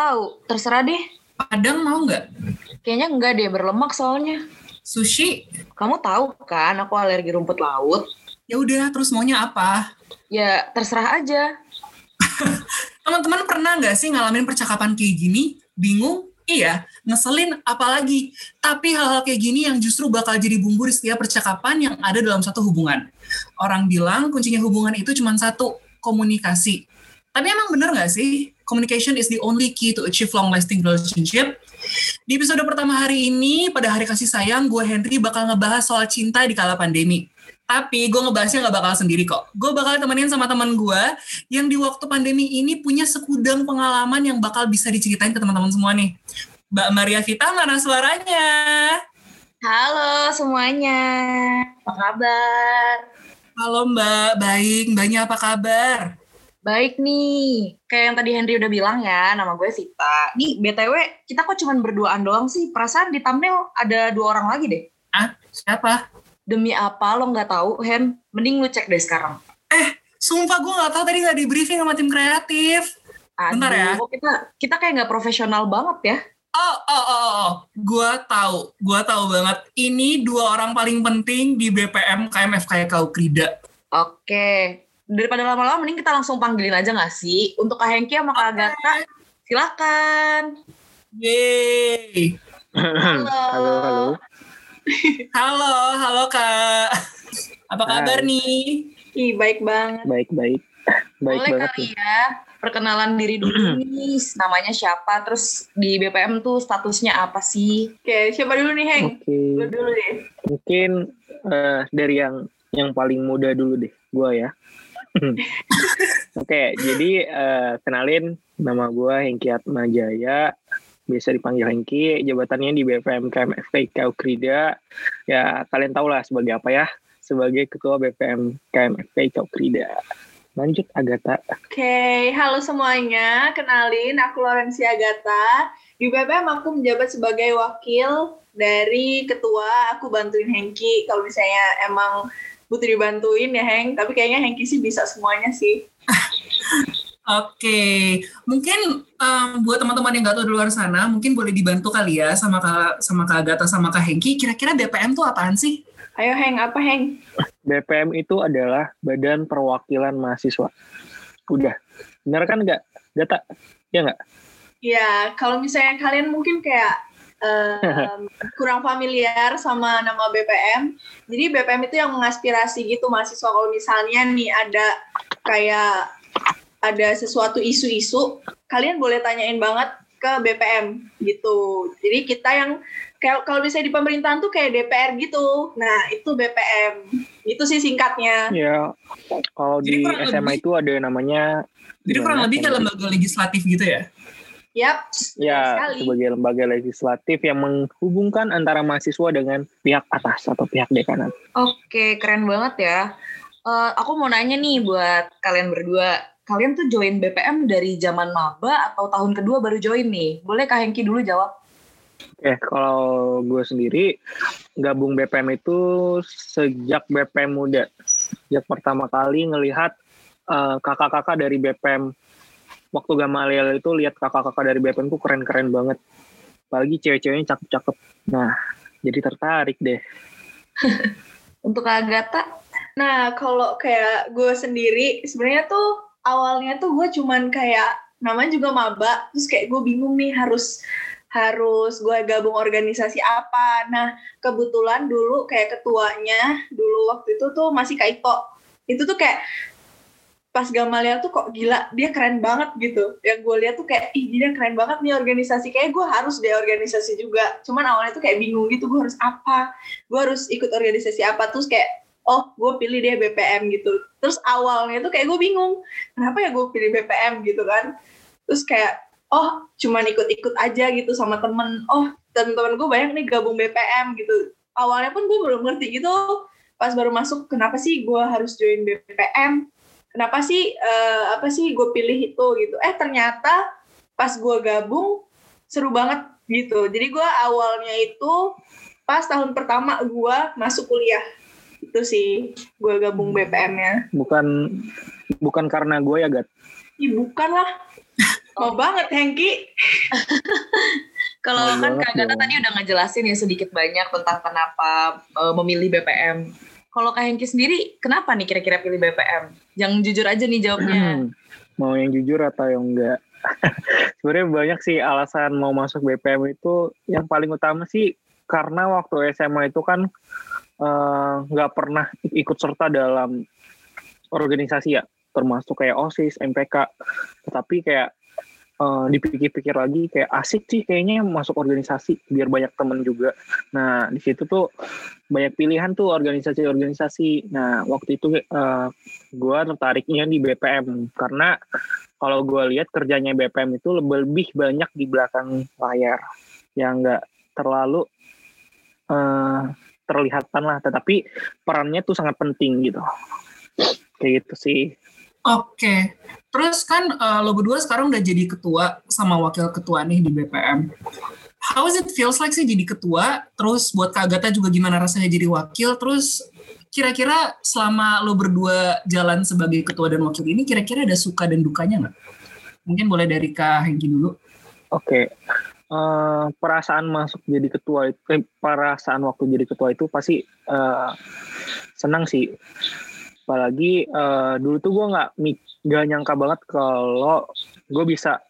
Nggak tahu, terserah deh. Padang mau nggak? Kayaknya enggak deh, berlemak soalnya. Sushi? Kamu tahu kan aku alergi rumput laut? Ya udah, terus maunya apa? Ya terserah aja. Teman-teman pernah nggak sih ngalamin percakapan kayak gini? Bingung? Iya, ngeselin apalagi. Tapi hal-hal kayak gini yang justru bakal jadi bumbu di setiap percakapan yang ada dalam satu hubungan. Orang bilang kuncinya hubungan itu cuma satu, komunikasi. Tapi emang bener nggak sih? Communication is the only key to achieve long-lasting relationship. Di episode pertama hari ini, pada hari kasih sayang, gue Henry bakal ngebahas soal cinta di kala pandemi. Tapi gue ngebahasnya nggak bakal sendiri kok. Gue bakal temenin sama teman gue yang di waktu pandemi ini punya sekudang pengalaman yang bakal bisa diceritain ke teman-teman semua nih. Mbak Maria Vita mana suaranya? Halo semuanya, apa kabar? Halo Mbak, baik. Mbaknya apa kabar? Baik nih, kayak yang tadi Henry udah bilang ya, nama gue Vita. Nih, BTW, kita kok cuma berduaan doang sih? Perasaan di thumbnail ada dua orang lagi deh. Ah, siapa? Demi apa lo nggak tahu, Hen? Mending lu cek deh sekarang. Eh, sumpah gue nggak tahu tadi nggak di briefing sama tim kreatif. Bentar ya. Aduh, Kita kita kayak nggak profesional banget ya. Oh, oh, oh, oh. Gue tahu, gue tahu banget. Ini dua orang paling penting di BPM KMFK Krida. Oke, daripada lama-lama mending kita langsung panggilin aja nggak sih? Untuk Kak Hengki sama Kak Agatha, silakan. Yeay. Halo. halo, halo. Halo, halo Kak. Apa kabar Hai. nih? Ih, baik banget. Baik, baik. Baik Boleh banget kali ya perkenalan diri dulu nih, namanya siapa, terus di BPM tuh statusnya apa sih? Oke, siapa dulu nih Heng? Oke. Lu dulu deh. Mungkin eh, dari yang yang paling muda dulu deh, gua ya. Oke, jadi eh, kenalin nama gua Hengki Atmajaya. Biasa dipanggil Hengki, jabatannya di BPM KMFK Krida. Ya, kalian tau lah sebagai apa ya? Sebagai Ketua BPM KMFK Krida. Lanjut Agatha. Oke, halo semuanya. Kenalin, aku Lorencia Agatha. Di BPM aku menjabat sebagai wakil dari ketua. Aku bantuin Hengki kalau misalnya emang butuh dibantuin ya Heng. Tapi kayaknya Hengki sih bisa semuanya sih. Oke, mungkin em, buat teman-teman yang nggak tahu di luar sana, mungkin boleh dibantu kali ya sama Kak sama Kak Agatha sama Kak Hengki. Kira-kira BPM tuh apaan sih? Ayo Heng, apa Heng? BPM itu adalah Badan Perwakilan Mahasiswa. Udah. Bener kan nggak? Gata? Ya nggak? Ya, kalau misalnya kalian mungkin kayak em, kurang familiar sama nama BPM. Jadi BPM itu yang mengaspirasi gitu mahasiswa kalau misalnya nih ada kayak ada sesuatu isu-isu, kalian boleh tanyain banget ke BPM gitu. Jadi kita yang kayak kalau misalnya di pemerintahan tuh kayak DPR gitu. Nah, itu BPM. Itu sih singkatnya. Ya. Kalau di SMA lebih- itu ada namanya Jadi kurang lebih kayak lembaga legislatif gitu ya? Yap, ya sekali. sebagai lembaga legislatif yang menghubungkan antara mahasiswa dengan pihak atas atau pihak dekanat. Oke, keren banget ya. Eh, aku mau nanya nih buat kalian berdua. Kalian tuh join BPM dari zaman maba atau tahun kedua baru join nih? Boleh Kak Hengki dulu jawab? Oke, kalau gue sendiri gabung BPM itu sejak BPM muda. Sejak pertama kali ngelihat eh, kakak-kakak dari BPM waktu Gamaliel itu lihat kakak-kakak dari BPM tuh keren-keren banget. Apalagi cewek-ceweknya cakep-cakep. Nah, jadi tertarik deh. Untuk Agatha? Nah, kalau kayak gue sendiri, sebenarnya tuh awalnya tuh gue cuman kayak namanya juga maba, terus kayak gue bingung nih harus harus gue gabung organisasi apa. Nah, kebetulan dulu kayak ketuanya dulu waktu itu tuh masih Kak Ito. Itu tuh kayak pas Gamaliel tuh kok gila, dia keren banget gitu. Yang gue lihat tuh kayak, ih dia keren banget nih organisasi. Kayak gue harus deh organisasi juga. Cuman awalnya tuh kayak bingung gitu, gue harus apa? Gue harus ikut organisasi apa? Terus kayak, oh gue pilih deh BPM gitu. Terus awalnya tuh kayak gue bingung, kenapa ya gue pilih BPM gitu kan. Terus kayak, oh cuman ikut-ikut aja gitu sama temen. Oh temen-temen gue banyak nih gabung BPM gitu. Awalnya pun gue belum ngerti gitu, pas baru masuk kenapa sih gue harus join BPM. Kenapa sih, eh, apa sih gue pilih itu gitu. Eh ternyata pas gue gabung, seru banget gitu. Jadi gue awalnya itu pas tahun pertama gue masuk kuliah itu sih gue gabung BPM-nya. Bukan bukan karena gue ya, Gat. Ih bukan lah. Mau banget Hengki. Kalau kan Kak Gata tadi udah ngejelasin ya sedikit banyak tentang kenapa eh, memilih BPM. Kalau Kak Hengki sendiri, kenapa nih kira-kira pilih BPM? Yang jujur aja nih jawabnya. mau yang jujur atau yang enggak sebenarnya banyak sih alasan mau masuk BPM itu yang paling utama sih karena waktu SMA itu kan eh, nggak pernah ikut serta dalam organisasi ya termasuk kayak osis MPK tetapi kayak eh, dipikir-pikir lagi kayak asik sih kayaknya masuk organisasi biar banyak temen juga. Nah di situ tuh banyak pilihan tuh organisasi-organisasi. Nah waktu itu eh, gue tertariknya di BPM karena kalau gue lihat kerjanya BPM itu lebih, banyak di belakang layar. Yang nggak terlalu eh, terlihatan lah. Tetapi perannya tuh sangat penting gitu. Kayak gitu sih. Oke, terus kan eh, lo berdua sekarang udah jadi ketua sama wakil ketua nih di BPM. How is it feels like sih jadi ketua? Terus buat Kak Agatha juga gimana rasanya jadi wakil? Terus kira-kira selama lo berdua jalan sebagai ketua dan wakil ini, kira-kira ada suka dan dukanya nggak? Mungkin boleh dari Kak Hengki dulu. Oke, Eh, perasaan masuk jadi ketua itu, eh, perasaan waktu jadi ketua itu pasti eh, senang sih. Apalagi eh, dulu tuh gue nggak mi- nggak nyangka banget kalau gue bisa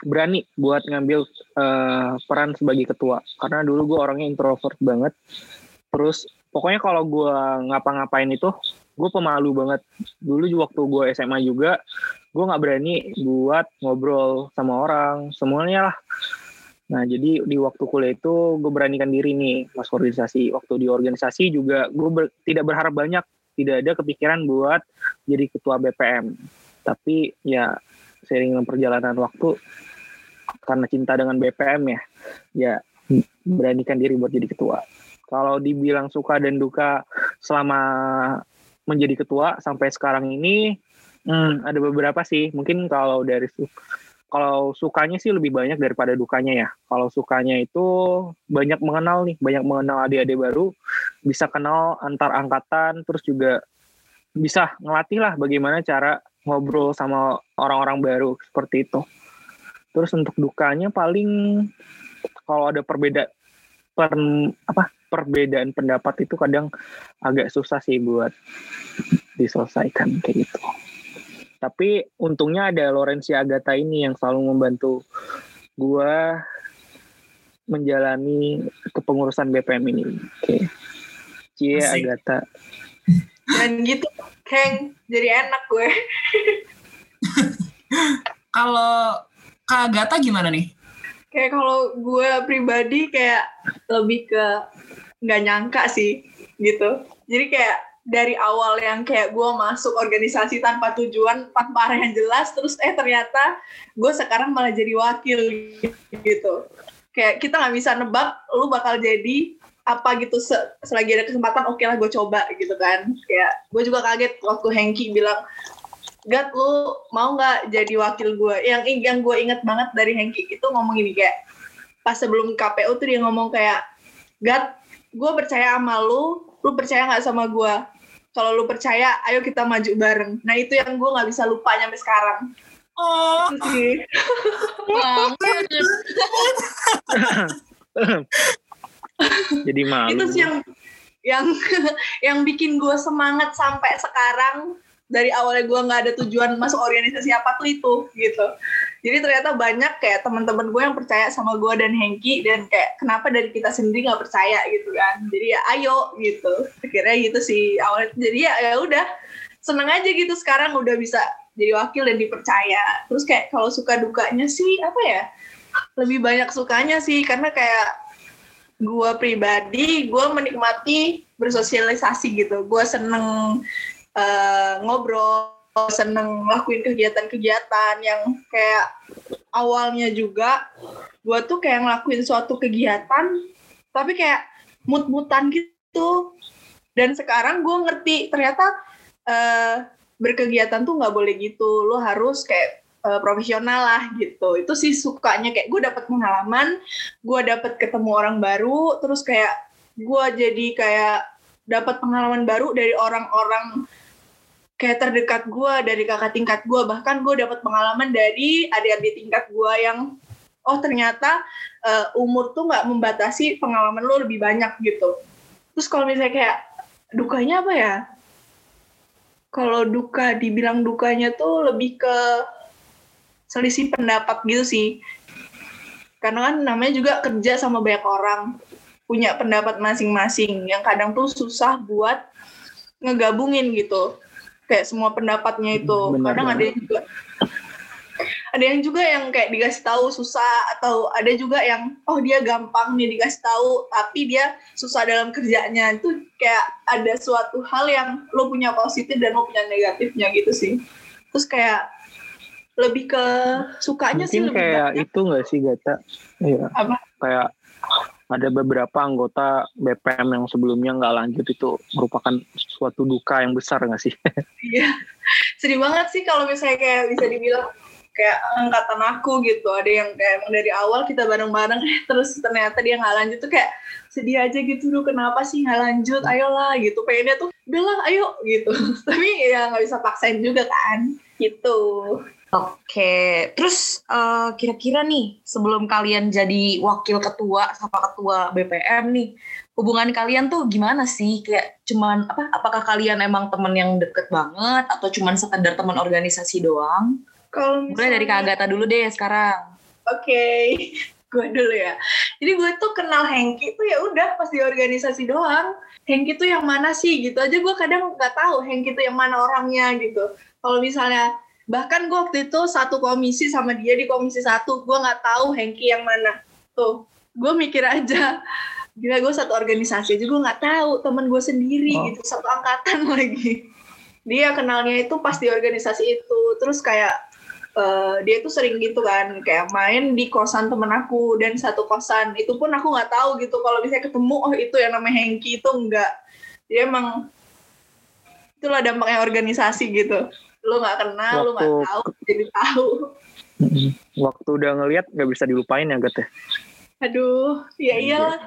berani buat ngambil eh, peran sebagai ketua. Karena dulu gue orangnya introvert banget. Terus pokoknya kalau gue ngapa-ngapain itu gue pemalu banget. Dulu juga waktu gue SMA juga gue nggak berani buat ngobrol sama orang semuanya lah Nah, jadi di waktu kuliah itu gue beranikan diri nih masuk organisasi. Waktu di organisasi juga gue ber- tidak berharap banyak, tidak ada kepikiran buat jadi ketua BPM. Tapi ya seiring dengan perjalanan waktu, karena cinta dengan BPM ya, ya beranikan diri buat jadi ketua. Kalau dibilang suka dan duka selama menjadi ketua sampai sekarang ini, hmm, ada beberapa sih. Mungkin kalau dari kalau sukanya sih lebih banyak daripada dukanya ya. Kalau sukanya itu banyak mengenal nih, banyak mengenal adik-adik baru, bisa kenal antar angkatan, terus juga bisa ngelatih lah bagaimana cara ngobrol sama orang-orang baru seperti itu. Terus untuk dukanya paling kalau ada perbeda per, apa perbedaan pendapat itu kadang agak susah sih buat diselesaikan kayak gitu. Tapi untungnya ada Lorencia Agatha ini yang selalu membantu gua menjalani kepengurusan BPM ini. Oke. Cie Asik. Dan gitu, Heng, jadi enak gue. Kalau Kak Agatha gimana nih? Kayak kalau gue pribadi kayak lebih ke nggak nyangka sih gitu. Jadi kayak dari awal yang kayak gue masuk organisasi tanpa tujuan, tanpa arah yang jelas, terus eh ternyata gue sekarang malah jadi wakil gitu. Kayak kita nggak bisa nebak lu bakal jadi apa gitu se- selagi ada kesempatan oke lah gue coba gitu kan. Kayak gue juga kaget waktu Hengki bilang Gat lu mau nggak jadi wakil gue yang yang gue inget banget dari Hengki itu ngomong gini kayak pas sebelum KPU tuh dia ngomong kayak Gat gue percaya sama lu lu percaya nggak sama gue kalau lu percaya ayo kita maju bareng. Nah itu yang gue nggak bisa lupa sampai sekarang. Oh, itu sih. Jadi malu. itu sih yang yang yang bikin gue semangat sampai sekarang. Dari awalnya gue nggak ada tujuan masuk organisasi apa tuh itu gitu. Jadi ternyata banyak kayak teman-teman gue yang percaya sama gue dan Hengki dan kayak kenapa dari kita sendiri nggak percaya gitu kan. Jadi ya ayo gitu. Akhirnya gitu sih awalnya. Jadi ya ya udah seneng aja gitu sekarang udah bisa jadi wakil dan dipercaya. Terus kayak kalau suka dukanya sih apa ya lebih banyak sukanya sih. Karena kayak gue pribadi gue menikmati bersosialisasi gitu. Gue seneng eh, ngobrol seneng lakuin kegiatan-kegiatan yang kayak awalnya juga. Gue tuh kayak ngelakuin suatu kegiatan tapi kayak mut-mutan gitu. Dan sekarang gue ngerti ternyata eh, berkegiatan tuh nggak boleh gitu. Lo harus kayak eh, profesional lah gitu. Itu sih sukanya kayak gue dapat pengalaman gue dapat ketemu orang baru terus kayak gue jadi kayak dapat pengalaman baru dari orang-orang kayak terdekat gue dari kakak tingkat gue bahkan gue dapat pengalaman dari adik-adik tingkat gue yang oh ternyata uh, umur tuh nggak membatasi pengalaman lo lebih banyak gitu. Terus kalau misalnya kayak dukanya apa ya? Kalau duka dibilang dukanya tuh lebih ke selisih pendapat gitu sih. Karena kan namanya juga kerja sama banyak orang punya pendapat masing-masing yang kadang tuh susah buat ngegabungin gitu. Kayak semua pendapatnya itu. Benar, kadang ada yang juga ada yang juga yang kayak dikasih tahu susah atau ada juga yang oh dia gampang nih dikasih tahu tapi dia susah dalam kerjanya. Itu kayak ada suatu hal yang lo punya positif dan lo punya negatifnya gitu sih. Terus kayak lebih ke sukanya Mungkin sih lebih kayak banyak. itu nggak sih Gata? Iya. Apa? Kayak ada beberapa anggota BPM yang sebelumnya nggak lanjut itu merupakan suatu duka yang besar nggak sih? Iya, sedih banget sih kalau misalnya kayak bisa dibilang kayak angkatan aku gitu. Ada yang kayak emang dari awal kita bareng-bareng eh, terus ternyata dia nggak lanjut tuh kayak sedih aja gitu loh kenapa sih nggak lanjut? Ayolah gitu. Pengennya tuh udahlah ayo gitu. Tapi ya nggak bisa paksain juga kan. Gitu Oke, terus uh, kira-kira nih sebelum kalian jadi wakil ketua sama ketua BPM nih, hubungan kalian tuh gimana sih? Kayak cuman apa? Apakah kalian emang temen yang deket banget atau cuman sekedar teman organisasi doang? Kalau misalnya... Mulai dari Kak Agatha dulu deh sekarang. Oke, okay. gue dulu ya. Jadi gue tuh kenal Hengki tuh ya udah pas di organisasi doang. Hengki tuh yang mana sih gitu aja gue kadang nggak tahu Hengki tuh yang mana orangnya gitu. Kalau misalnya bahkan gue waktu itu satu komisi sama dia di komisi satu. Gue nggak tahu Hengki yang mana. Tuh gue mikir aja. Gila gue satu organisasi aja gue nggak tahu. Temen gue sendiri oh. gitu satu angkatan lagi. Dia kenalnya itu pas di organisasi itu. Terus kayak uh, dia tuh sering gitu kan. Kayak main di kosan temen aku dan satu kosan. Itu pun aku nggak tahu gitu kalau bisa ketemu oh itu yang namanya Hengki itu enggak dia emang itulah dampaknya organisasi gitu lu nggak kenal waktu, lu nggak tahu jadi tahu. Waktu udah ngelihat nggak bisa dilupain ya Gat ya? Aduh ya iyalah.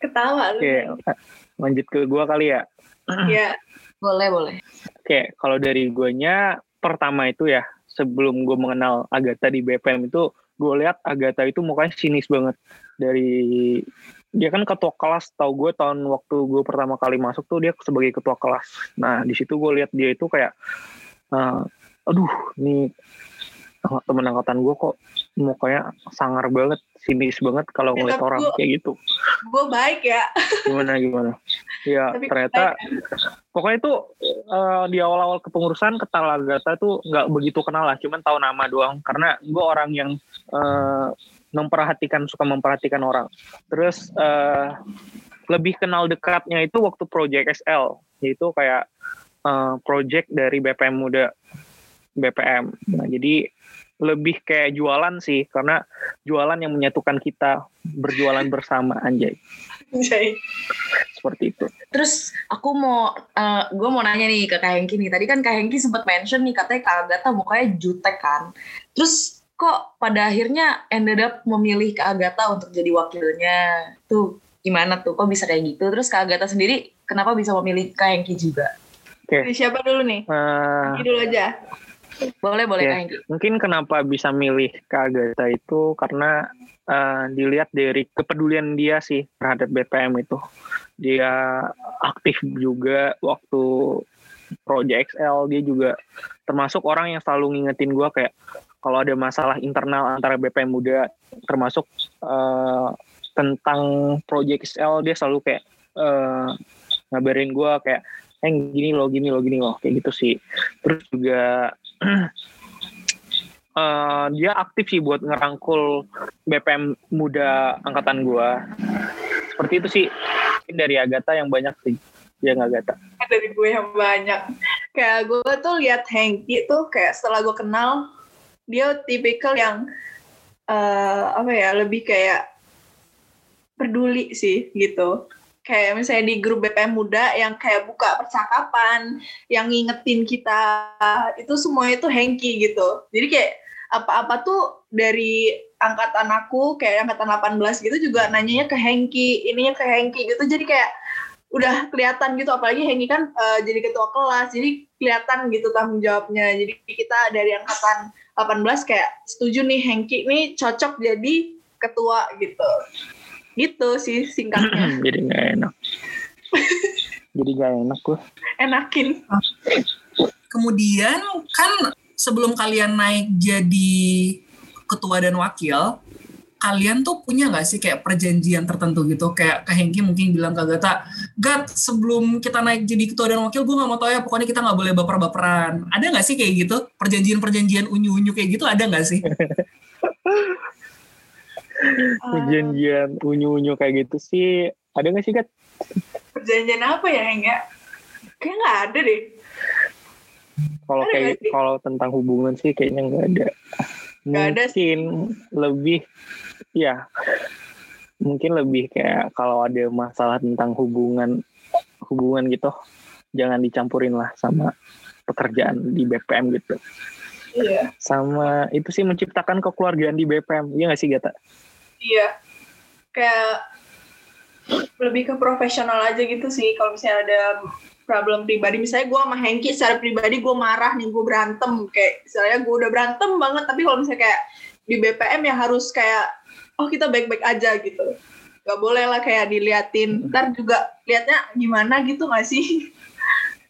Ketawa lu. Oke, lanjut ke gua kali ya. Iya. boleh boleh. Oke kalau dari guanya pertama itu ya sebelum gue mengenal Agatha di BPM itu gue lihat Agatha itu mukanya sinis banget. Dari dia kan ketua kelas tau gue tahun waktu gue pertama kali masuk tuh dia sebagai ketua kelas. Nah di situ gue lihat dia itu kayak uh, aduh nih temen angkatan gue kok mukanya sangar banget sinis banget kalau ya, ngeliat orang gua, kayak gitu. gue baik ya. Gimana gimana? Ya tapi ternyata baik. pokoknya itu uh, di awal-awal kepengurusan ketal Agatha tuh nggak begitu kenal lah cuman tahu nama doang. Karena gue orang yang uh, memperhatikan suka memperhatikan orang. Terus uh, lebih kenal dekatnya itu waktu Project SL, yaitu kayak uh, project dari BPM Muda BPM. Nah, jadi lebih kayak jualan sih karena jualan yang menyatukan kita berjualan bersama anjay. Anjay. Seperti itu. Terus aku mau uh, gue mau nanya nih ke Kak Hengki nih. Tadi kan Kak Hengki sempat mention nih katanya Kak Agatha mukanya jutek kan. Terus kok pada akhirnya ended up memilih Kak Agatha untuk jadi wakilnya. Tuh gimana tuh? Kok bisa kayak gitu? Terus Kak Agatha sendiri kenapa bisa memilih Kak Hengki juga? Oke. Okay. Siapa dulu nih? Uh, dulu aja. Boleh, boleh okay. Kak Hengki. Mungkin kenapa bisa milih Kak Agatha itu karena uh, dilihat dari kepedulian dia sih terhadap BPM itu. Dia aktif juga waktu Project XL dia juga termasuk orang yang selalu ngingetin gue kayak kalau ada masalah internal antara BPM Muda termasuk uh, tentang Project XL dia selalu kayak uh, ngabarin gue kayak eh gini loh gini loh gini loh kayak gitu sih. Terus juga uh, dia aktif sih buat ngerangkul BPM muda angkatan gue seperti itu sih. Dari Agatha yang banyak sih. Dia nggak Agatha? Dari gue yang banyak. Kayak gue tuh lihat Hengki tuh kayak setelah gue kenal dia tipikal yang uh, apa ya lebih kayak peduli sih gitu. Kayak misalnya di grup BPM muda yang kayak buka percakapan yang ngingetin kita itu semua itu Hengki gitu. Jadi kayak apa-apa tuh dari angkatan aku kayak angkatan 18 gitu juga nanyanya ke Hengki ininya ke Hengki gitu. Jadi kayak udah kelihatan gitu apalagi Hengki kan uh, jadi ketua kelas jadi kelihatan gitu tanggung jawabnya. Jadi kita dari angkatan 18 kayak setuju nih Hengki ini cocok jadi ketua gitu. Gitu sih singkatnya. Jadi nggak enak. Jadi nggak enak gue enakin. Kemudian kan sebelum kalian naik jadi ketua dan wakil kalian tuh punya nggak sih kayak perjanjian tertentu gitu? Kayak Kak Hengki mungkin bilang ke Gata Gat sebelum kita naik jadi ketua dan wakil gue nggak mau tahu ya pokoknya kita nggak boleh baper-baperan. Ada nggak sih kayak gitu? Perjanjian-perjanjian unyu-unyu kayak gitu ada nggak sih? Perjanjian unyu-unyu kayak gitu sih ada nggak sih Gat? Perjanjian apa ya Heng ya? Kayak nggak ada deh. Kalau kayak kalau tentang hubungan sih kayaknya nggak ada Gak ada mungkin lebih ya. Mungkin lebih kayak kalau ada masalah tentang hubungan hubungan gitu jangan dicampurin lah sama pekerjaan di BPM gitu. Iya. Sama itu sih menciptakan kekeluargaan di BPM iya gak sih Gata? Iya. Kayak lebih ke profesional aja gitu sih. Kalau misalnya ada problem pribadi. Misalnya gue sama Hengki secara pribadi gue marah nih gue berantem. Kayak misalnya gue udah berantem banget tapi kalau misalnya kayak di BPM ya harus kayak oh kita baik-baik aja gitu. Gak boleh lah kayak diliatin. Ntar juga liatnya gimana gitu gak sih?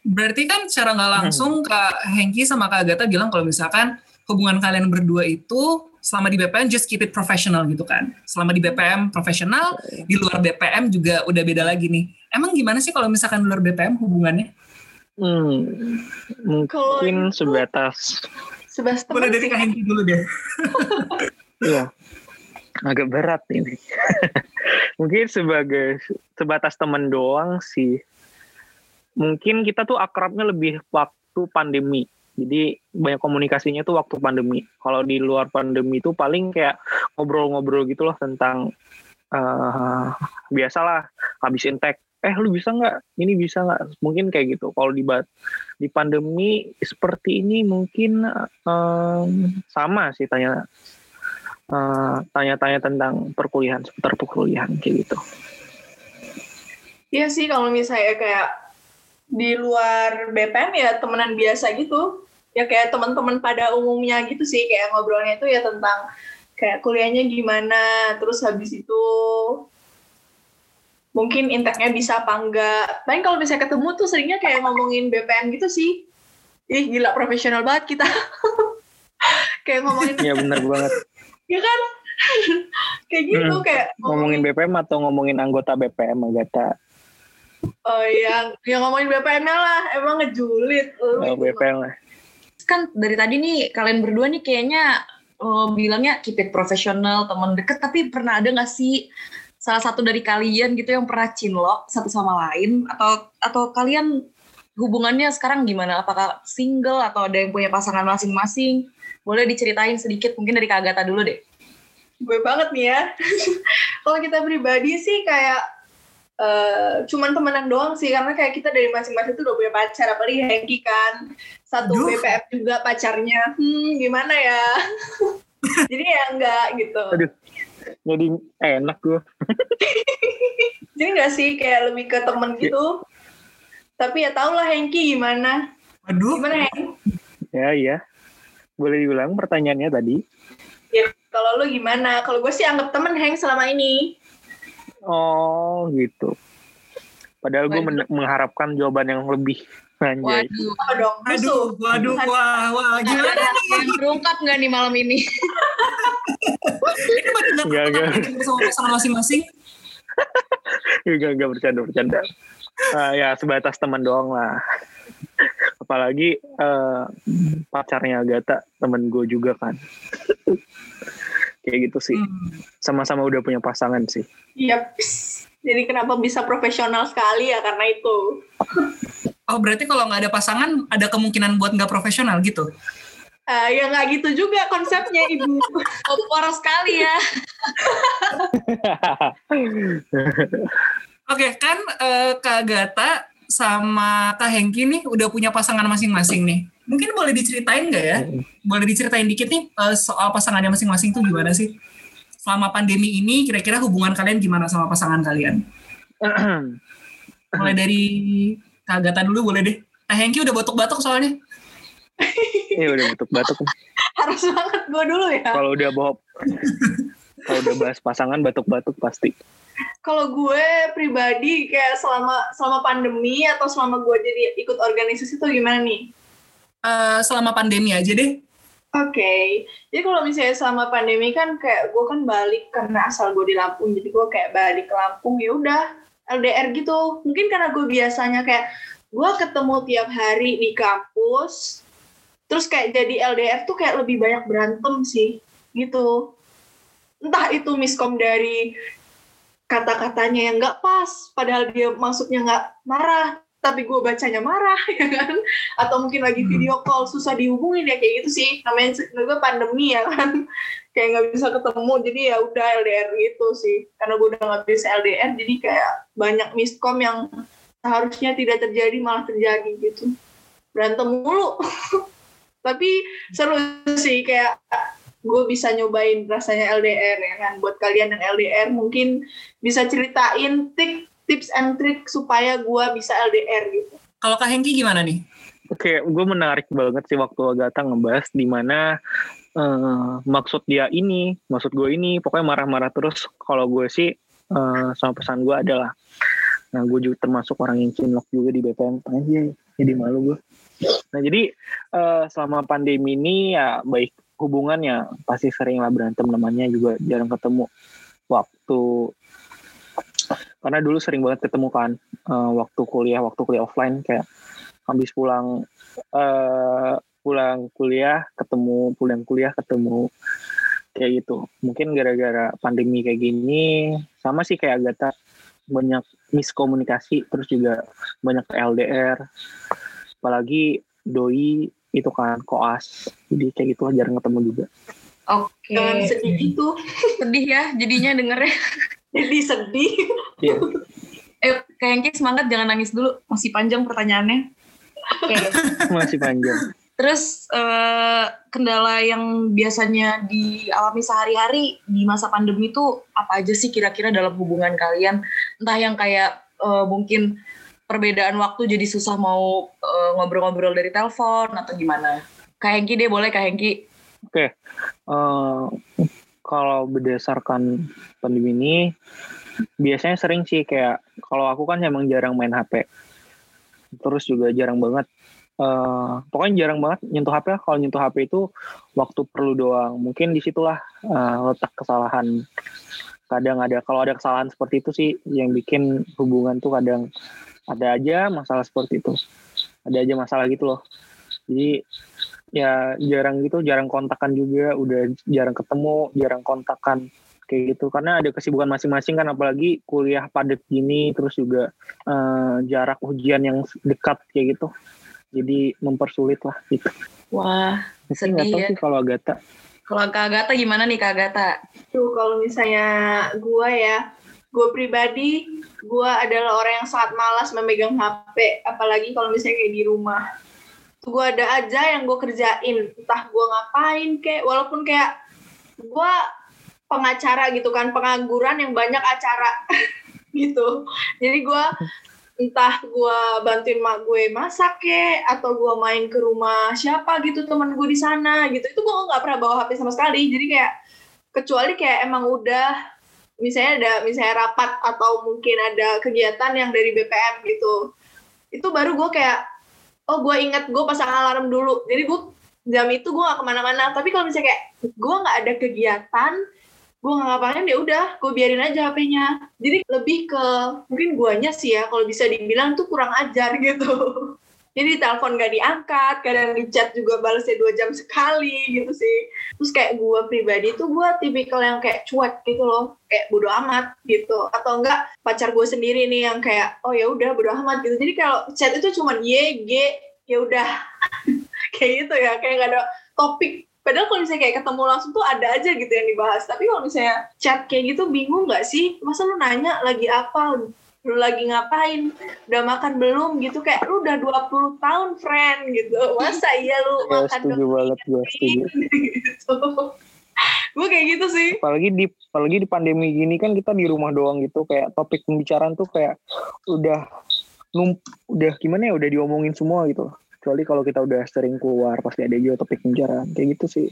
Berarti kan secara nggak langsung Kak Hengki sama Kak Agatha bilang kalau misalkan hubungan kalian berdua itu selama di BPM just keep it professional gitu kan. Selama di BPM profesional, di luar BPM juga udah beda lagi nih. Emang gimana sih kalau misalkan di luar BPM hubungannya? Hmm, mungkin itu- sebatas sebatas Boleh teman dari Kak Hengki dulu deh. Iya. Agak berat ini. Mungkin sebagai sebatas teman doang sih. Mungkin kita tuh akrabnya lebih waktu pandemi. Jadi banyak komunikasinya tuh waktu pandemi. Kalau di luar pandemi itu paling kayak ngobrol-ngobrol gitu loh tentang eh biasalah habisin tag. Eh lu bisa nggak? Ini bisa nggak? Mungkin kayak gitu. Kalau di di pandemi seperti ini mungkin em, sama sih tanya eh, tanya-tanya tentang perkuliahan seputar perkuliahan kayak gitu. Iya sih kalau misalnya kayak di luar BPM ya temenan biasa gitu. Ya kayak teman-teman pada umumnya gitu sih kayak ngobrolnya itu ya tentang kayak kuliahnya gimana, terus habis itu mungkin inteknya bisa apa enggak. Paling kalau misalnya ketemu tuh seringnya kayak ngomongin BPM gitu sih. Ih gila profesional banget kita. kayak ngomongin, Iya benar banget. ya kan? kayak gitu Hmm. kayak Ngomongin BPM atau ngomongin anggota BPM Agatha? Oh iya, yang ngomongin BPM-nya lah, emang ngejulit. lu. Oh, BPM lah. kan dari tadi nih kalian berdua nih kayaknya eh, bilangnya keep it profesional teman deket tapi pernah ada nggak sih salah satu dari kalian gitu yang pernah cinlok satu sama lain? Atau atau kalian hubungannya sekarang gimana? Apakah single atau ada yang punya pasangan masing-masing? Boleh diceritain sedikit mungkin dari Kak Agatha dulu deh. Gue banget nih ya. Kalau kita pribadi sih kayak eh, cuman temenan doang sih. Karena kayak kita dari masing-masing tuh udah punya pacar. Apalagi Hengki kan. Satu Duh. BPM juga pacarnya. Hmm gimana ya? Jadi ya enggak gitu. Aduh. Jadi enak gue. jadi enggak sih kayak lebih ke temen gitu tapi ya tau lah Hengki gimana Waduh, gimana Heng Ya iya. Boleh diulang pertanyaannya tadi? ya kalau lu gimana kalau gue sih anggap temen Heng selama ini Oh gitu. Padahal gue Waduh. mengharapkan jawaban yang lebih anjay. waduh dong aduh, waduh, wah, wah, gimana nih? yang terungkap nggak nih malam ini Ini nggak. ketemu sama pasangan masing-masing. Enggak, enggak bercanda, bercanda. Ah, ya sebatas teman doang lah. Apalagi eh, pacarnya Agatha, temen gue juga kan. Kayak gitu sih. Hmm. Sama-sama udah punya pasangan sih. Yap. Jadi kenapa bisa profesional sekali ya karena itu. Oh berarti kalau nggak ada pasangan ada kemungkinan buat nggak profesional gitu? Eh, ya nggak gitu juga konsepnya ibu. Kompor sekali ya Oke kan eh, Kak Gata sama Kak Hengki nih udah punya pasangan masing-masing nih. Mungkin boleh diceritain nggak ya? Boleh diceritain dikit nih eh, soal pasangannya masing-masing tuh gimana sih? Selama pandemi ini kira-kira hubungan kalian gimana sama pasangan kalian? Mulai dari Kagata dulu boleh deh. Teh Hengki udah batuk-batuk soalnya. Iya udah batuk-batuk. Harus banget gue dulu ya. Kalau udah bawa kalau udah bahas pasangan batuk-batuk pasti. Kalau gue pribadi kayak selama selama pandemi atau selama gue jadi ikut organisasi itu gimana nih? Eh, selama pandemi aja deh. Oke, jadi kalau misalnya selama pandemi kan kayak gue kan balik karena asal gue di Lampung, jadi gue kayak balik ke Lampung ya udah LDR gitu. Mungkin karena gue biasanya kayak gue ketemu tiap hari di kampus, terus kayak jadi LDR tuh kayak lebih banyak berantem sih, gitu. Entah itu miskom dari kata-katanya yang nggak pas, padahal dia maksudnya nggak marah, tapi gue bacanya marah ya kan? Atau mungkin lagi video call susah dihubungin ya kayak gitu sih. Namanya gue pandemi ya kan? Kayak nggak bisa ketemu jadi ya udah LDR gitu sih. Karena gue udah nggak bisa LDR jadi kayak banyak miskom yang seharusnya tidak terjadi malah terjadi gitu. Berantem mulu. Tapi seru sih kayak gue bisa nyobain rasanya LDR ya kan? Buat kalian yang LDR mungkin bisa ceritain tik tips and trick supaya gue bisa LDR gitu. Kalau Kak Hengki gimana nih? Oke, gue menarik banget sih waktu Agatha ngebahas di mana uh, maksud dia ini, maksud gue ini, pokoknya marah-marah terus. Kalau gue sih uh, sama pesan gue adalah, nah gue juga termasuk orang yang cinlok juga di BPM, aja jadi malu gue. Nah jadi uh, selama pandemi ini ya baik hubungannya pasti sering lah berantem namanya juga jarang ketemu waktu karena dulu sering banget ketemu kan uh, waktu kuliah waktu kuliah offline kayak habis pulang uh, pulang kuliah ketemu pulang kuliah ketemu kayak gitu mungkin gara-gara pandemi kayak gini sama sih kayak Agatha banyak miskomunikasi terus juga banyak LDR apalagi doi itu kan koas jadi kayak gitu jarang ketemu juga Oke. Jangan sedih itu. Sedih ya jadinya dengernya. Jadi sedih. Iya. Eh, kayaknya semangat jangan nangis dulu. Masih panjang pertanyaannya. Oke. masih panjang Terus eh, kendala yang biasanya dialami sehari-hari di masa pandemi itu apa aja sih kira-kira dalam hubungan kalian? Entah yang kayak eh, mungkin perbedaan waktu jadi susah mau eh, ngobrol-ngobrol dari telepon atau gimana? Kak Hengki deh boleh Kak Hengki. Oke, uh, kalau berdasarkan pandemi ini, biasanya sering sih kayak kalau aku kan emang jarang main HP, terus juga jarang banget. Uh, pokoknya jarang banget nyentuh HP. Kalau nyentuh HP itu waktu perlu doang. Mungkin di situlah uh, letak kesalahan. Kadang ada kalau ada kesalahan seperti itu sih yang bikin hubungan tuh kadang ada aja masalah seperti itu. Ada aja masalah gitu loh. Jadi ya jarang gitu jarang kontakan juga. Udah jarang ketemu jarang kontakan kayak gitu. Karena ada kesibukan masing-masing kan apalagi kuliah padat gini terus juga uh, jarak ujian yang dekat kayak gitu. Jadi mempersulit lah gitu. Wah sedih nggak tahu ya. sih kalau Agatha. Kalau Kak Agatha gimana nih Kak Agatha? Tuh kalau misalnya gue ya gue pribadi gue adalah orang yang sangat malas memegang HP apalagi kalau misalnya kayak di rumah gue ada aja yang gue kerjain. Entah gue ngapain kayak walaupun kayak gue pengacara gitu kan pengangguran yang banyak acara gitu. Jadi gue entah gue bantuin mak gue masak ke atau gue main ke rumah siapa gitu teman gue di sana gitu. Itu gue nggak pernah bawa hp sama sekali. Jadi kayak kecuali kayak emang udah misalnya ada misalnya rapat atau mungkin ada kegiatan yang dari BPM gitu. Itu baru gue kayak oh gue inget gue pasang alarm dulu. Jadi gue jam itu gue gak ke mana-mana. Tapi kalau misalnya kayak gue nggak ada kegiatan gue nggak ngapain ya udah gue biarin aja HP-nya jadi lebih ke mungkin guanya sih ya kalau bisa dibilang tuh kurang ajar gitu jadi telepon gak diangkat kadang di chat juga balasnya dua jam sekali gitu sih terus kayak gue pribadi tuh gue tipikal yang kayak cuek gitu loh kayak bodo amat gitu atau enggak pacar gue sendiri nih yang kayak oh ya udah bodo amat gitu jadi kalau chat itu cuma y g ya udah kayak gitu ya kayak gak ada topik Padahal kalau misalnya kayak ketemu langsung tuh ada aja gitu yang dibahas. Tapi kalau misalnya chat kayak gitu bingung gak sih? Masa lu nanya lagi apa? Lu lagi ngapain? Udah makan belum gitu? Kayak lu udah 20 tahun friend gitu. Masa iya lu ya, makan setuju banget gue setuju. gitu. gue kayak gitu sih. Apalagi di apalagi di pandemi gini kan kita di rumah doang gitu kayak topik pembicaraan tuh kayak udah num udah gimana ya udah diomongin semua gitu kecuali kalau kita udah sering keluar pasti ada juga topik pembicaraan kayak gitu sih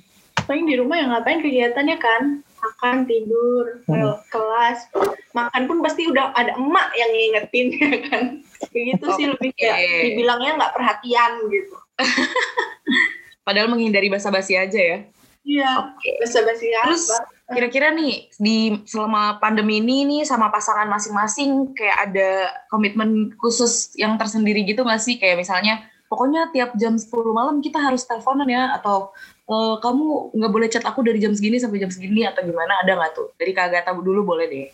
paling di rumah yang ngapain kegiatannya kan makan tidur Hmm. kelas makan pun pasti udah ada emak yang ngingetin ya kan kayak gitu sih lebih kayak dibilangnya nggak perhatian gitu Padahal menghindari basa-basi aja ya. iya Oke. basa-basi Terus apa kira-kira nih di selama pandemi ini nih sama pasangan masing-masing kayak ada komitmen khusus yang tersendiri gitu nggak sih? Kayak misalnya pokoknya tiap jam 10 malam kita harus teleponan ya atau "Eh, kamu nggak boleh chat aku dari jam segini sampai jam segini atau gimana? Ada nggak tuh? Dari Kak Agatha dulu boleh deh.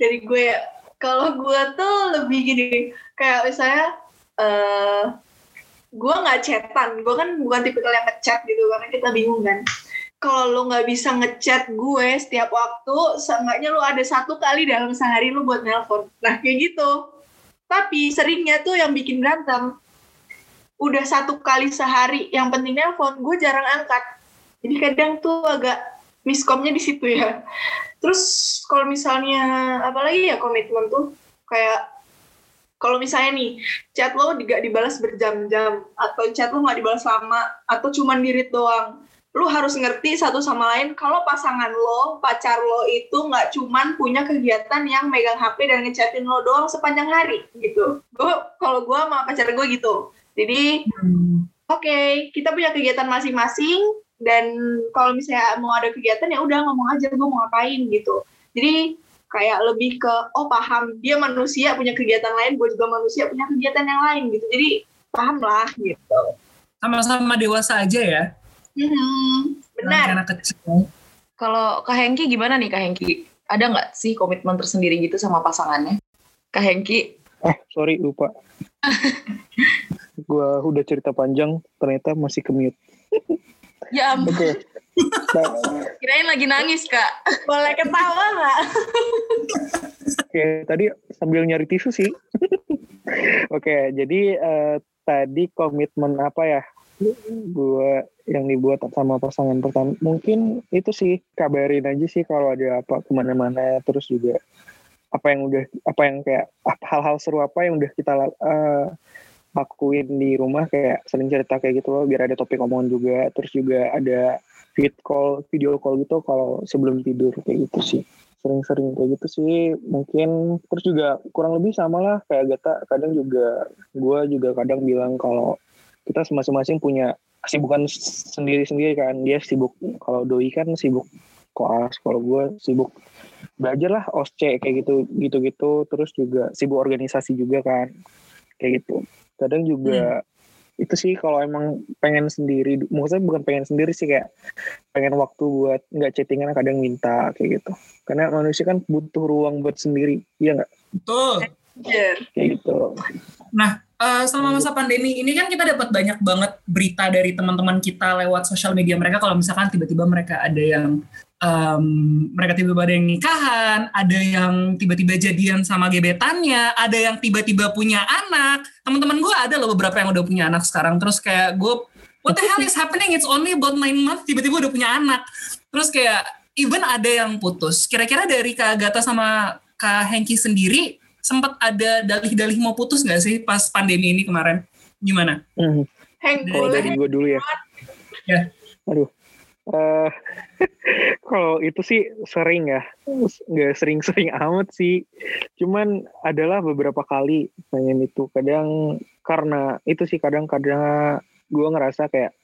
dari gue kalau gue tuh lebih gini kayak misalnya eh gue nggak chatan. Gue kan bukan tipe yang ngechat gitu karena kita bingung kan. Kalau lo nggak bisa ngechat gue setiap waktu seenggaknya lo ada satu kali dalam sehari lo buat nelpon. Nah kayak gitu. Tapi seringnya tuh yang bikin berantem udah satu kali sehari. Yang penting nelpon gue jarang angkat. Jadi kadang tuh agak miskomnya di situ ya. Terus kalau misalnya apalagi ya komitmen tuh kayak kalau misalnya nih chat lo nggak dibalas berjam-jam atau chat lo nggak dibalas lama atau cuman dirit doang lo harus ngerti satu sama lain kalau pasangan lo pacar lo itu nggak cuman punya kegiatan yang megang HP dan ngechatin lo doang sepanjang hari gitu. Gue kalau gue sama pacar gue gitu jadi Hmm. oke kita punya kegiatan masing-masing dan kalau misalnya mau ada kegiatan ya udah ngomong aja gue mau ngapain gitu jadi kayak lebih ke oh paham dia manusia punya kegiatan lain gue juga manusia punya kegiatan yang lain gitu jadi paham lah gitu Sama-sama dewasa aja ya. Hmm, benar Anak kecil. Kalau Kak Hengki gimana nih Kak Hengki? Ada nggak sih komitmen tersendiri gitu sama pasangannya? Kak Hengki, eh sorry lupa gua udah cerita panjang ternyata masih ke mute ya ampun, oke Nah, kirain lagi nangis Kak. boleh ketawa nggak Oke, tadi sambil nyari tisu sih. Oke, jadi eh, tadi komitmen apa ya? Gue yang dibuat sama pasangan pertama. Mungkin itu sih kabarin aja sih kalau ada apa ke mana-mana. Terus juga apa yang udah apa yang kayak hal-hal seru apa yang udah kita eh, lakuin di rumah kayak sering cerita kayak gitu loh biar ada topik omongan juga. Terus juga ada vid call, video call gitu kalau sebelum tidur kayak gitu sih. Sering-sering kayak gitu sih mungkin. Terus juga kurang lebih sama lah kayak Gata kadang juga gue juga kadang bilang kalau kita masing-masing punya kesibukan sendiri-sendiri kan. Dia sibuk kalau doi kan sibuk koas kalau gue sibuk belajar lah osce kayak gitu gitu-gitu. Terus juga sibuk organisasi juga kan kayak gitu. Kadang juga itu sih kalau emang pengen sendiri maksudnya bukan pengen sendiri sih kayak pengen waktu buat nggak chattingan kadang minta kayak gitu. Karena manusia kan butuh ruang buat sendiri iya nggak? Betul. Kayak gitu. Eh, selama masa pandemi ini kan kita dapat banyak banget berita dari teman-teman kita lewat sosial media mereka. Kalau misalkan tiba-tiba mereka ada yang em, mereka tiba-tiba ada yang nikahan, ada yang tiba-tiba jadian sama gebetannya, ada yang tiba-tiba punya anak. Teman-teman gue ada loh beberapa yang udah punya anak sekarang. Terus kayak gue, what the hell is happening? It's only about nine months, tiba-tiba udah punya anak. Terus kayak even ada yang putus. Kira-kira dari Kak Agatha sama Kak Hengki sendiri sempat ada dalih-dalih mau putus nggak sih pas pandemi ini kemarin? Gimana? Hmm, boleh dari gue dulu ya Ya. aduh Eh, kalau itu sih sering ya. Nggak sering-sering amat sih. Cuman adalah beberapa kali pengen itu. Kadang karena itu sih kadang-kadang gue ngerasa kayak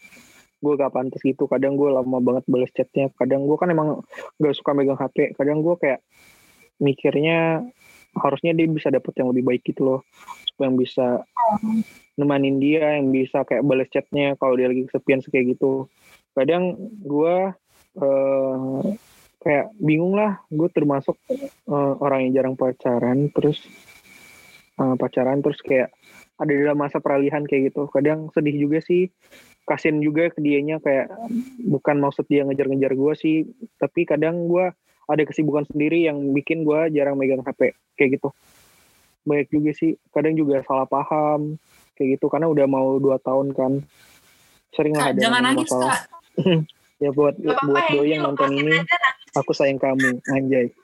gue gak pantas gitu. Kadang gue lama banget balas chatnya. Kadang gue kan emang gak suka megang HP kadang gue kayak mikirnya harusnya dia bisa dapet yang lebih baik gitu loh. Supaya yang bisa nemanin dia yang bisa kayak balas chatnya kalau dia lagi kesepian kayak gitu kadang gue eh, kayak bingung lah. Gue termasuk eh, orang yang jarang pacaran terus eh, pacaran terus kayak ada dalam masa peralihan kayak gitu. Kadang sedih juga sih. Kasian juga ke dianya kayak bukan maksud dia ngejar-ngejar gue sih. Tapi kadang gue ada kesibukan sendiri yang bikin gue jarang megang HP kayak gitu. Banyak juga sih. Kadang juga salah paham kayak gitu. Karena udah mau dua tahun kan sering Kak, ada jangan nangis masalah. Kak. ya buat Gak apa-apa, buat doi Henki, yang nonton ini aja aku sayang kamu anjay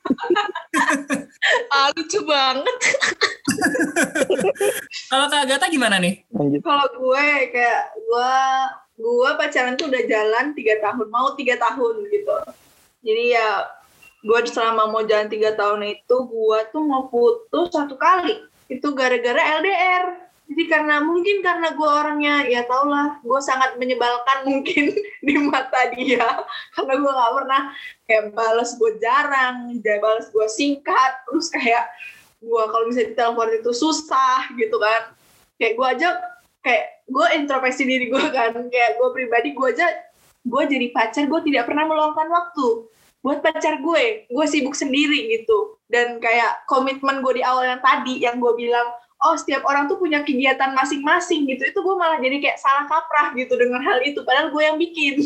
Ah, lucu banget. Kalau Kak Agatha gimana nih? Kalau gue kayak gue gue pacaran tuh udah jalan tiga tahun, mau tiga tahun gitu. Jadi ya gue selama mau jalan tiga tahun itu gue tuh mau putus satu kali. Itu gara-gara LDR. Jadi karena mungkin karena gue orangnya ya tau lah gue sangat menyebalkan mungkin di mata dia. Karena gue nggak pernah kayak balas gue jarang, balas gue singkat, terus kayak gue kalau bisa ditelepon itu susah gitu kan. Kayak gue aja kayak gue introspeksi diri gue kan. Kayak gue pribadi gue aja gue jadi pacar gue tidak pernah meluangkan waktu buat pacar gue. Gue sibuk sendiri gitu. Dan kayak komitmen gue di awal yang tadi yang gue bilang oh setiap orang tuh punya kegiatan masing-masing gitu itu gue malah jadi kayak salah kaprah gitu dengan hal itu padahal gue yang bikin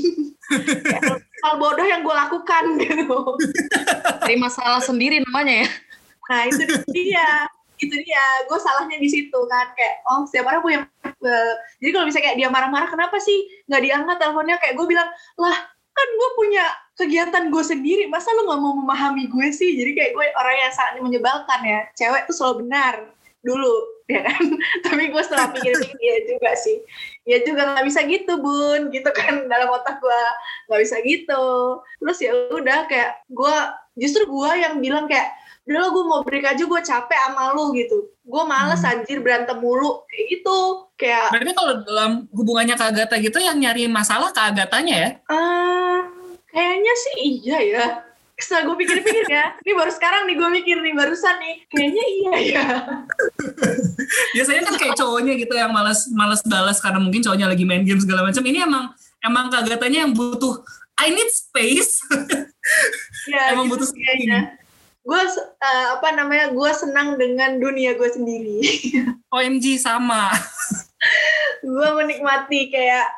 Kayak hal, hal bodoh yang gue lakukan gitu Dari masalah sendiri namanya ya. Nah itu dia, itu dia. Gue salahnya di situ kan kayak oh setiap orang punya. eh, jadi kalau misalnya kayak dia marah-marah, kenapa sih nggak diangkat teleponnya? Kayak gue bilang lah kan gue punya kegiatan gue sendiri. Masa lu nggak mau memahami gue sih? Jadi kayak gue orang yang sangat menyebalkan ya. Cewek tuh selalu benar dulu ya kan? Tapi gue setelah pikir-pikir ya juga sih. Ya juga nggak bisa gitu bun. Gitu kan dalam otak gue nggak bisa gitu. Terus ya udah kayak gue justru gue yang bilang kayak udah lo gue mau break aja gue capek sama lu gitu. Gue males Hmm. anjir berantem mulu. Kayak gitu. Kayak Berarti kalau dalam hubungannya Kak Agatha gitu yang nyari masalah Kak Agathanya ya? eh kayaknya sih iya ya setelah gue pikir-pikir ya ini baru sekarang nih gue mikir nih barusan nih kayaknya iya ya Biasanya kan kayak cowoknya gitu yang malas malas balas karena mungkin cowoknya lagi main game segala macam. Ini emang emang Kak Agathanya yang butuh I need space. ya Emang gitu butuh kayaknya gue eh, apa namanya gue senang dengan dunia gue sendiri OMG sama. gue menikmati kayak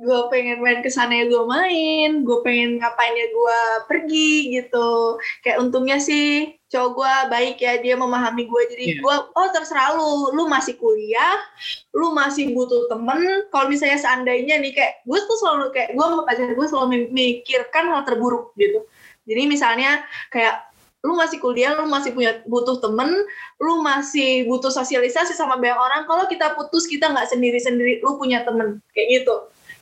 gue pengen main ke sana ya gue main. Gue pengen ngapain ya gue pergi gitu. Kayak untungnya sih cowok gue baik ya dia memahami gue jadi Iya. gue oh terserah lu. Lu masih kuliah lu masih butuh temen. Kalau misalnya seandainya nih kayak gue tuh selalu kayak gue sama pacar gue selalu memikirkan hal terburuk gitu. Jadi misalnya kayak lu masih kuliah, lu masih punya butuh temen, lu masih butuh sosialisasi sama banyak orang. Kalau kita putus, kita nggak sendiri-sendiri, lu punya temen. Kayak gitu.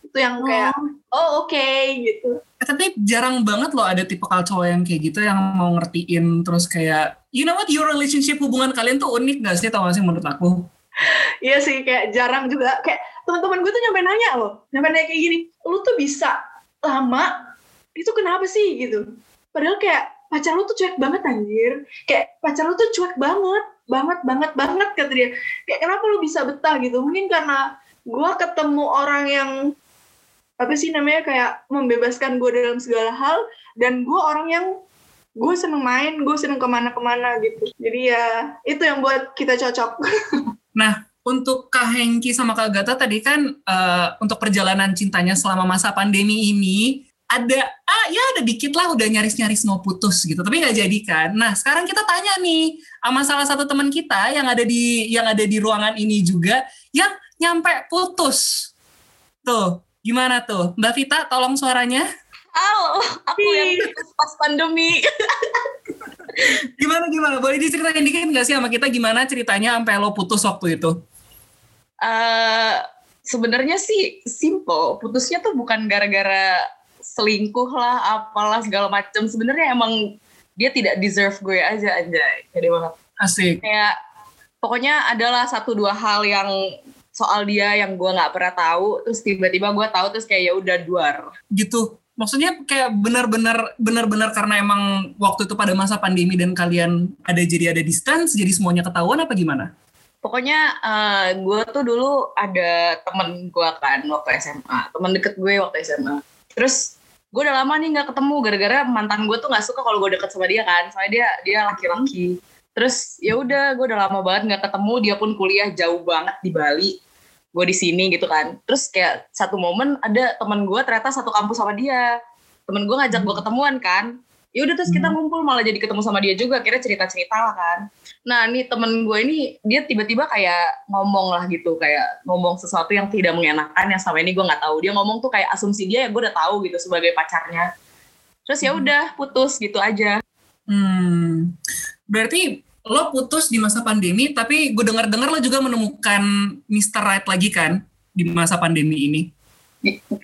Itu yang kayak, oh oke gitu. Eh, tapi jarang banget loh ada tipe cowok yang kayak gitu yang mau ngertiin terus kayak you know what your relationship hubungan kalian tuh unik gak sih tau gak sih menurut aku Iya sih, kayak jarang juga. Kayak teman-teman gue tuh nyampe nanya loh, nyampe nanya kayak gini, lu tuh bisa lama, itu kenapa sih gitu? Padahal kayak pacar lu tuh cuek banget anjir. Kayak pacar lu tuh cuek banget, banget, banget, banget kata dia. Kayak kenapa lu bisa betah gitu? Mungkin karena gue ketemu orang yang apa sih namanya kayak membebaskan gue dalam segala hal dan gue orang yang gue seneng main, gue seneng ke mana-kemana gitu. Jadi ya itu yang buat kita cocok. untuk Kak Hengki sama Kak Gata tadi kan eh, untuk perjalanan cintanya selama masa pandemi ini ada ah ya ada dikit lah udah nyaris-nyaris mau putus gitu tapi nggak jadi kan nah sekarang kita tanya nih sama salah satu teman kita yang ada di yang ada di ruangan ini juga yang nyampe putus tuh gimana tuh Mbak Vita tolong suaranya Halo, aku yang putus pas pandemi. gimana gimana boleh diceritain dikit nggak sih sama kita gimana ceritanya sampai lo putus waktu itu Eh sebenarnya sih simple. Putusnya tuh bukan gara-gara selingkuh lah, apalah segala macam. Sebenarnya emang dia tidak deserve gue aja anjay. Jadi banget. asik Kayak pokoknya adalah satu dua hal yang soal dia yang gue nggak pernah tahu terus tiba-tiba gue tahu terus kayak ya udah duar. Gitu. Maksudnya kayak benar-benar benar-benar karena emang waktu itu pada masa pandemi dan kalian ada jadi ada distance jadi semuanya ketahuan apa gimana? Pokoknya gue tuh dulu ada temen gue kan waktu SMA temen deket gue waktu SMA terus gue udah lama nih nggak ketemu gara-gara mantan gue tuh nggak suka kalau gue deket sama dia kan. Soalnya dia dia laki-laki. Terus ya udah gue udah lama banget nggak ketemu. Dia pun kuliah jauh banget di Bali gue di sini gitu kan. Terus kayak satu momen ada temen gue ternyata satu kampus sama dia. Temen gue ngajak gue ketemuan kan. Ya udah terus kita ngumpul malah jadi ketemu sama dia juga kira cerita cerita lah kan. Nah nih temen gue ini dia tiba-tiba kayak ngomong lah gitu kayak ngomong sesuatu yang tidak mengenakan yang sama ini gue nggak tahu. Dia ngomong tuh kayak asumsi dia ya gue udah tahu gitu sebagai pacarnya. Terus ya udah putus gitu aja. Hmm. Berarti lo putus di masa pandemi, tapi gue dengar-dengar lo juga menemukan Mr. Right lagi kan di masa pandemi ini.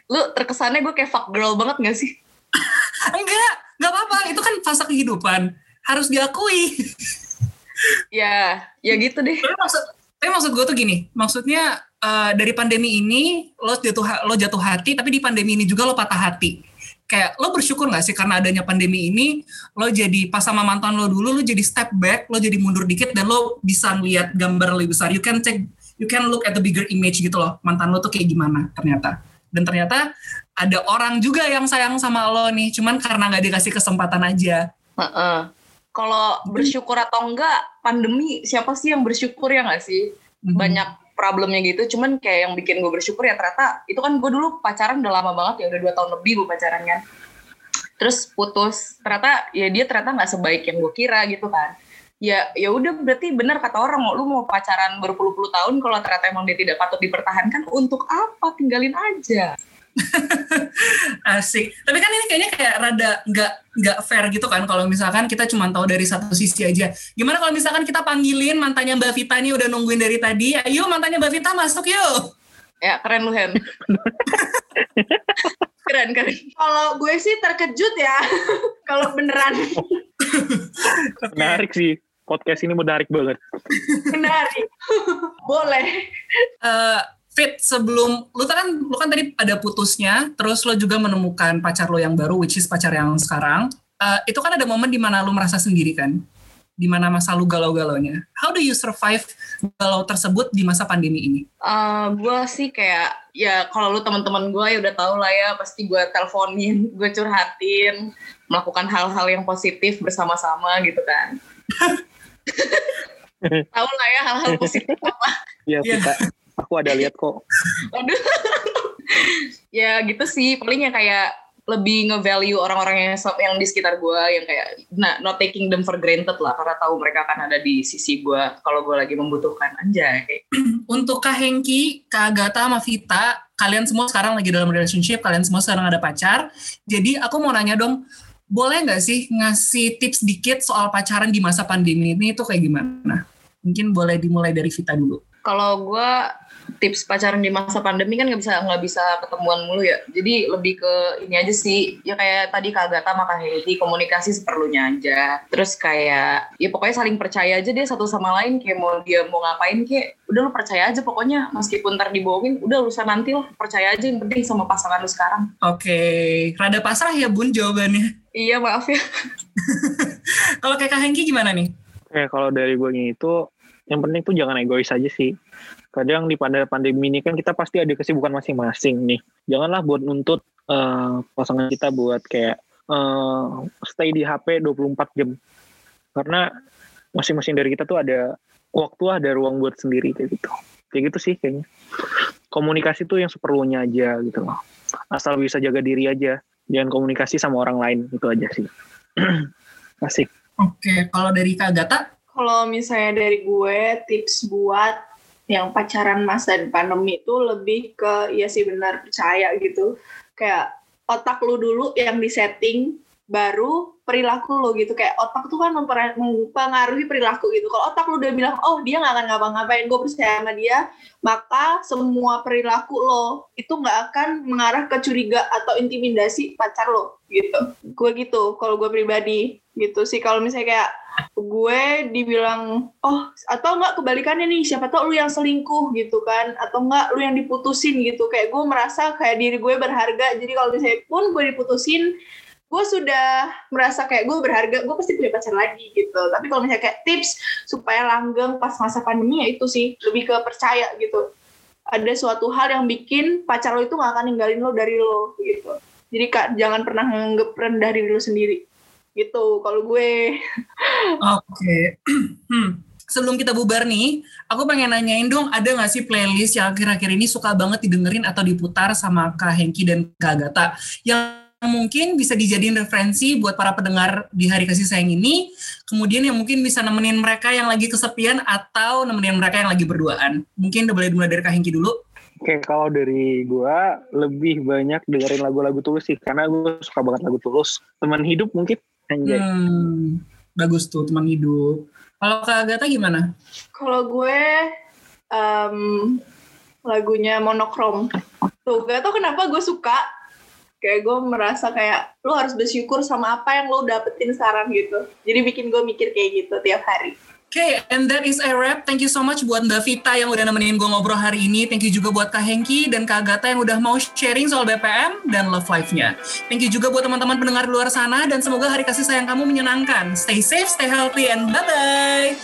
Lu terkesannya gue kayak fuck girl banget gak sih? Enggak, enggak apa-apa. Itu kan fase kehidupan. Harus diakui. ya, ya gitu deh. Tapi maksud, tapi maksud gue tuh gini, maksudnya uh, dari pandemi ini lo jatuh lo jatuh hati, tapi di pandemi ini juga lo patah hati kayak lo bersyukur gak sih karena adanya pandemi ini lo jadi pas sama mantan lo dulu lo jadi step back lo jadi mundur dikit dan lo bisa ngeliat gambar lebih besar you can take you can look at the bigger image gitu loh mantan lo tuh kayak gimana ternyata dan ternyata ada orang juga yang sayang sama lo nih cuman karena nggak dikasih kesempatan aja uh -uh. kalau bersyukur atau enggak pandemi siapa sih yang bersyukur ya nggak sih mm-hmm. banyak problemnya gitu. Cuman kayak yang bikin gue bersyukur ya ternyata itu kan gue dulu pacaran udah lama banget ya udah dua tahun lebih gue pacaran kan. Terus putus. Ternyata ya dia ternyata nggak sebaik yang gue kira gitu kan. Ya ya udah berarti benar kata orang lu mau pacaran berpuluh-puluh tahun kalau ternyata emang dia tidak patut dipertahankan untuk apa? Tinggalin aja Asik. Tapi kan ini kayaknya kayak rada nggak nggak fair gitu kan kalau misalkan kita cuma tahu dari satu sisi aja. Gimana kalau misalkan kita panggilin mantannya Mbak Vita nih udah nungguin dari tadi. Ayo mantannya Mbak Vita masuk yuk. Ya keren lu Hen. keren keren. Kalau gue sih terkejut ya kalau beneran. Menarik sih podcast ini menarik banget. Menarik. Boleh. Uh, Fit sebelum lu kan lu kan tadi ada putusnya, terus lo juga menemukan pacar lo yang baru, which is pacar yang sekarang. Uh, itu kan ada momen di mana lu merasa sendiri kan, di mana masa lu galau-galaunya. How do you survive galau tersebut di masa pandemi ini? Uh, gue sih kayak ya kalau lu teman-teman gue ya udah tau lah ya pasti gue teleponin, gue curhatin, melakukan hal-hal yang positif bersama-sama gitu kan. tahu lah ya hal-hal positif apa. Iya, kita. Yeah aku ada lihat kok. Aduh. ya gitu sih, paling yang kayak lebih nge-value orang-orang yang yang di sekitar gue yang kayak nah, not taking them for granted lah karena tahu mereka akan ada di sisi gue kalau gue lagi membutuhkan anjay. Untuk Kak Hengki, Kak Agatha sama Vita, kalian semua sekarang lagi dalam relationship, kalian semua sekarang ada pacar. Jadi aku mau nanya dong, boleh nggak sih ngasih tips dikit soal pacaran di masa pandemi ini itu kayak gimana? Mungkin boleh dimulai dari Vita dulu. Kalau gue tips pacaran di masa pandemi kan nggak bisa nggak bisa ketemuan mulu ya. Jadi lebih ke ini aja sih. Ya kayak tadi kak Agatha sama kak Hedi komunikasi seperlunya aja. Terus kayak ya pokoknya saling percaya aja deh satu sama lain. Kayak mau dia mau ngapain kayak udah lu percaya aja pokoknya. Meskipun ntar dibohongin udah urusan nanti lah. Percaya aja yang penting sama pasangan lu sekarang. Oke. Okay. rada pasrah ya bun jawabannya. Iya maaf ya. Kalau kayak kak Hengki gimana nih? Eh kalau dari gue itu yang penting tuh jangan egois aja sih kadang di pandemi ini kan kita pasti ada kesibukan masing-masing nih. Janganlah buat nuntut uh, pasangan kita buat kayak uh, stay di HP 24 jam. Karena masing-masing dari kita tuh ada waktu ada ruang buat sendiri kayak gitu. Kayak gitu sih kayaknya. Komunikasi tuh yang seperlunya aja gitu loh. Asal bisa jaga diri aja. Jangan komunikasi sama orang lain itu aja sih. Asik. Oke, kalau dari Kak Gata? Kalau misalnya dari gue tips buat yang pacaran masa pandemi itu lebih ke ya sih benar percaya gitu. Kayak otak lu dulu yang disetting baru perilaku lo gitu. Kayak otak tuh kan mempengaruhi perilaku gitu. Kalau otak lu udah bilang oh dia nggak akan ngapa-ngapain gue percaya sama dia maka semua perilaku lo itu nggak akan mengarah ke curiga atau intimidasi pacar lo gitu. Gue gitu kalau gue pribadi gitu sih. Kalau misalnya kayak gue dibilang oh atau enggak kebalikannya nih siapa tau lu yang selingkuh gitu kan atau enggak lu yang diputusin gitu. Kayak gue merasa kayak diri gue berharga. Jadi kalau misalnya pun gue diputusin gue sudah merasa kayak gue berharga gue pasti punya pacar lagi gitu. Tapi kalau misalnya kayak tips supaya langgeng pas masa pandemi ya itu sih lebih ke percaya gitu. Ada suatu hal yang bikin pacar lo itu gak akan ninggalin lo dari lo gitu. Jadi kak jangan pernah nganggep rendah diri lo sendiri gitu kalau gue. Oke. Okay. hmm. sebelum kita bubar nih aku pengen nanyain dong ada nggak sih playlist yang akhir-akhir ini suka banget didengerin atau diputar sama Kak Hengki dan Kak Gata yang mungkin bisa dijadiin referensi buat para pendengar di hari kasih sayang ini kemudian yang mungkin bisa nemenin mereka yang lagi kesepian atau nemenin mereka yang lagi berduaan mungkin udah boleh dimulai dari Kak Hengki dulu Oke, kalau dari gue lebih banyak dengerin lagu-lagu tulus sih, karena gue suka banget lagu tulus. Teman hidup mungkin, Anjay. Hmm, bagus tuh teman hidup. Kalau Kak Agatha gimana? Kalau gue um, lagunya monokrom. Tuh, gak tau kenapa gue suka. Kayak gue merasa kayak lo harus bersyukur sama apa yang lo dapetin sekarang gitu. Jadi bikin gue mikir kayak gitu tiap hari. Okay, and that is a wrap. Thank you so much buat Mbak Vita yang udah nemenin gue ngobrol hari ini. Thank you juga buat Kak Hengki dan Kak Agatha yang udah mau sharing soal BPM dan love life-nya. Thank you juga buat teman-teman pendengar di luar sana dan semoga hari kasih sayang kamu menyenangkan. Stay safe, stay healthy, and bye-bye.